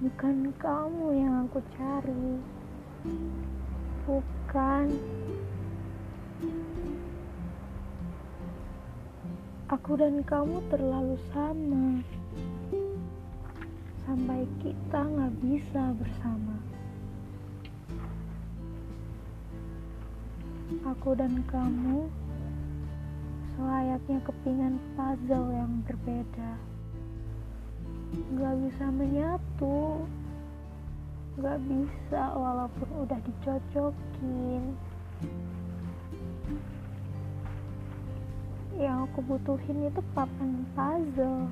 Bukan kamu yang aku cari. Bukan. Aku dan kamu terlalu sama. Sampai kita nggak bisa bersama. Aku dan kamu selayaknya kepingan puzzle yang berbeda nggak bisa menyatu. Nggak bisa walaupun udah dicocokin yang aku butuhin itu papan puzzle.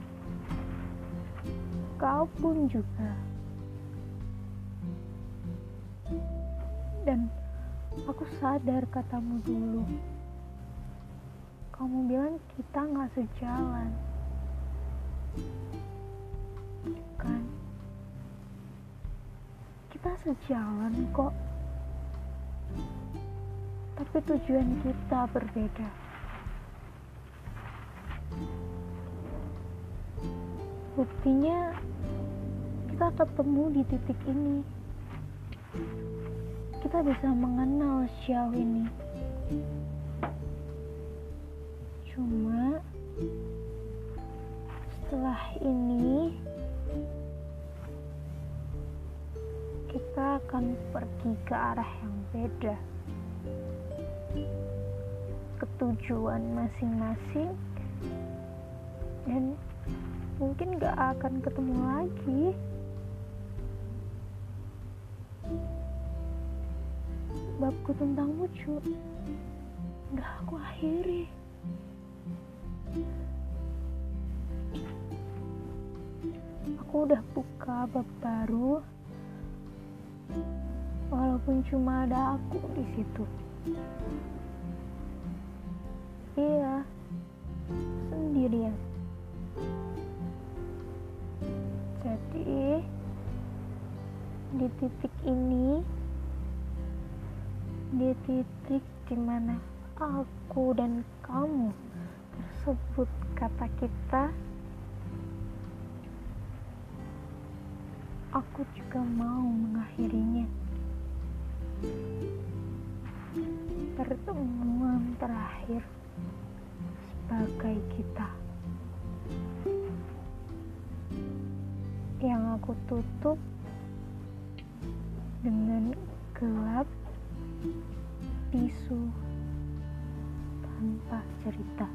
Kau pun juga. Dan aku sadar katamu dulu. Kamu bilang kita nggak sejalan kan? Kita sejalan kok. Tapi tujuan kita berbeda. Buktinya kita ketemu di titik ini. Kita bisa mengenal sejauh ini. Cuma setelah ini kita akan pergi ke arah yang beda. Ketujuan masing-masing. Dan mungkin gak akan ketemu lagi. Babku tentangmu cu udah aku akhiri aku udah buka bab baru. Walaupun cuma ada aku di situ. Iya sendirian. Jadi di titik ini di titik di mana aku dan kamu tersebut kata kita aku juga mau mengakhirinya pertemuan terakhir sebagai kita yang aku tutup dengan gelap bisu tanpa cerita.